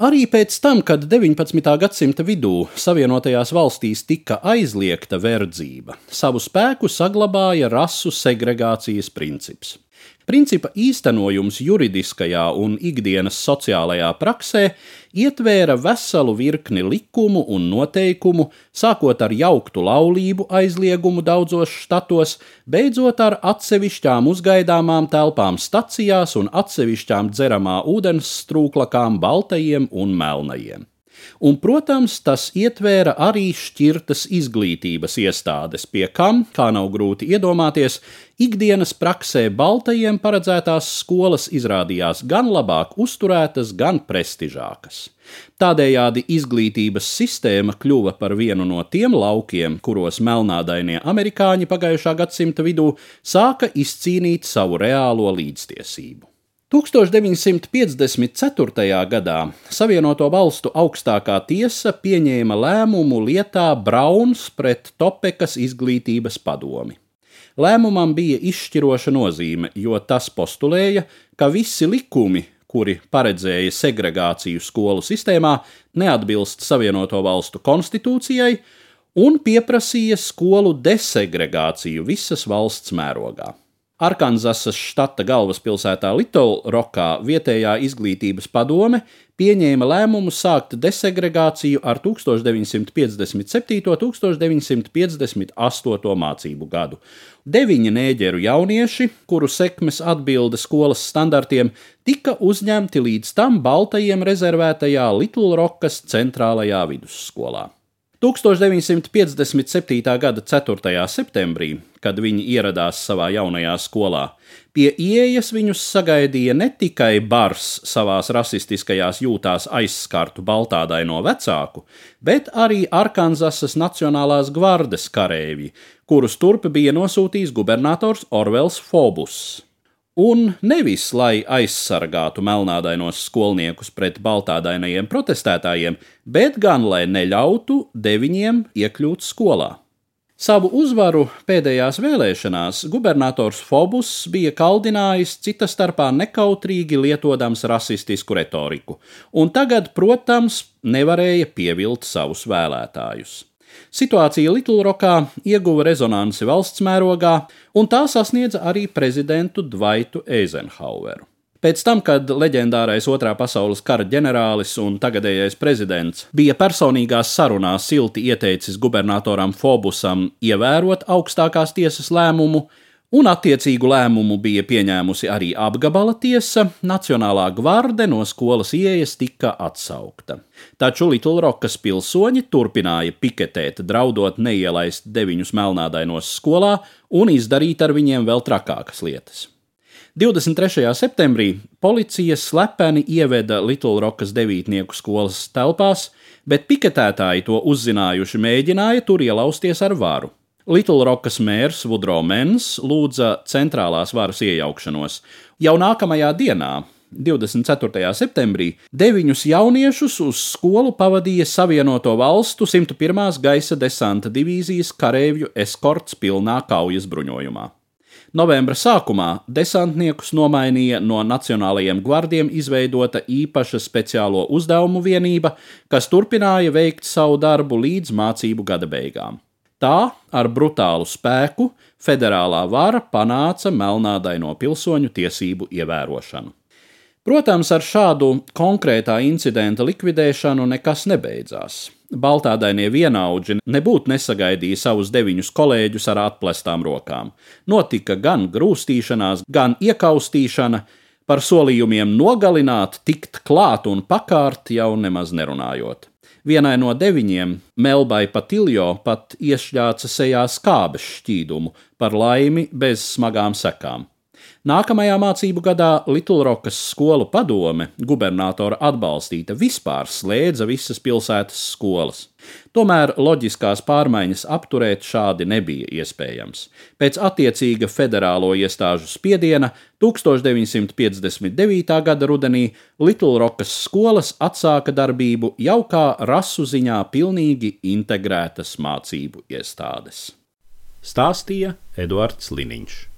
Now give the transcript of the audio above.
Arī pēc tam, kad 19. gadsimta vidū Savienotajās valstīs tika aizliegta verdzība, savu spēku saglabāja rasu segregācijas princips. Principa īstenojums juridiskajā un ikdienas sociālajā praksē ietvēra veselu virkni likumu un noteikumu, sākot ar jauktu laulību aizliegumu daudzos štatos, beidzot ar atsevišķām uzgaidāmām telpām stacijās un atsevišķām dzeramā ūdens strūklakām baltajiem un melnajiem. Un, protams, tas ietvēra arī šķirtas izglītības iestādes, pie kam, kā nav grūti iedomāties, ikdienas praksē baltajiem paredzētās skolas izrādījās gan labāk uzturētas, gan prestižākas. Tādējādi izglītības sistēma kļuva par vienu no tiem laukiem, kuros melnādainie amerikāņi pagājušā gadsimta vidū sāka izcīnīt savu reālo līdztiesību. 1954. gadā Savienoto Valstu augstākā tiesa pieņēma lēmumu lietā Brauns pret Topekas izglītības padomi. Lēmumam bija izšķiroša nozīme, jo tas postulēja, ka visi likumi, kuri paredzēja segregāciju skolu sistēmā, neatbilst Savienoto Valstu konstitūcijai un pieprasīja skolu desegregāciju visas valsts mērogā. Arkanzasas štata galvaspilsētā Litlrokā vietējā izglītības padome pieņēma lēmumu sākt desegregāciju ar 1957. un 1958. mācību gadu. Deviņi nēģeru jaunieši, kuru sekmes atbilda skolas standartiem, tika uzņemti līdz tam Baltajiem rezervētajā Litlrokas centrālajā vidusskolā. 1957. gada 4. septembrī, kad viņi ieradās savā jaunajā skolā, pie ieejas viņus sagaidīja ne tikai bars savās rasistiskajās jūtās aizskartu baltādaino vecāku, bet arī Arkanzasas Nacionālās gvardes karēvi, kurus turp bija nosūtījis gubernators Orvels Fobus. Un nevis, lai aizsargātu melnādainos skolniekus pret baltādainajiem protestētājiem, bet gan lai neļautu deviņiem iekļūt skolā. Savu uzvaru pēdējās vēlēšanās gubernators Fobus bija kaldinājis cita starpā nekautrīgi lietodams rasistisku retoriku, un tagad, protams, nevarēja pievilt savus vēlētājus. Situācija Litlrokā ieguva rezonanci valsts mērogā, un tā sasniedza arī prezidentu Dvaitu Eizenhaueru. Pēc tam, kad leģendārais Otrā pasaules kara ģenerālis un tagadējais prezidents bija personīgās sarunās silti ieteicis gubernatoram Fobusam ievērot augstākās tiesas lēmumu, un attiecīgu lēmumu bija pieņēmusi arī apgabala tiesa, Nacionālā gvarde no skolas ieejas tika atsaukta. Taču Litlrokas pilsoņi turpināja piketēt, draudot neielaist deviņus melnādainos skolā un izdarīt ar viņiem vēl trakākas lietas. 23. septembrī policija slepeni ieveda Litlrokas devītnieku skolas telpās, bet piketētāji to uzzinājuši mēģināja tur ielausties ar varu. Litlrokas mērs Vudro Mens lūdza centrālās varas iejaukšanos. Jau nākamajā dienā, 24. septembrī, deviņus jauniešus uz skolu pavadīja Savienoto Valstu 101. gaisa desanta divīzijas kareivju eskorts pilnā kaujas bruņojumā. Novembra sākumā desantniekus nomainīja no Nacionālajiem gvardiem izveidota īpaša speciālo uzdevumu vienība, kas turpināja veikt savu darbu līdz mācību gada beigām. Tā ar brutālu spēku federālā vara panāca melnādaino pilsoņu tiesību ievērošanu. Protams, ar šādu konkrētā incidenta likvidēšanu nekas nebeidzās. Baltādainie vienaudži nebūtu nesagaidīja savus deviņus kolēģus ar atplestām rokām. Notika gan grūstīšanās, gan iekaustīšana, par solījumiem nogalināt, tikt klāt un pakārt jau nemaz nerunājot. Vienai no deviņiem, Melbai Patiljo, pat iešļāca sejā skābes šķīdumu, par laimi bez smagām sekām. Nākamajā mācību gadā Litlrokas skolu padome, gubernatora atbalstīta, vispār slēdza visas pilsētas skolas. Tomēr loģiskās pārmaiņas apturēt šādi nebija iespējams. Pēc attiecīga federālo iestāžu spiediena 1959. gada rudenī Litlrokas skolas atsāka darbību jau kā rasu ziņā pilnīgi integrētas mācību iestādes. Stāstīja Eduards Liniņš.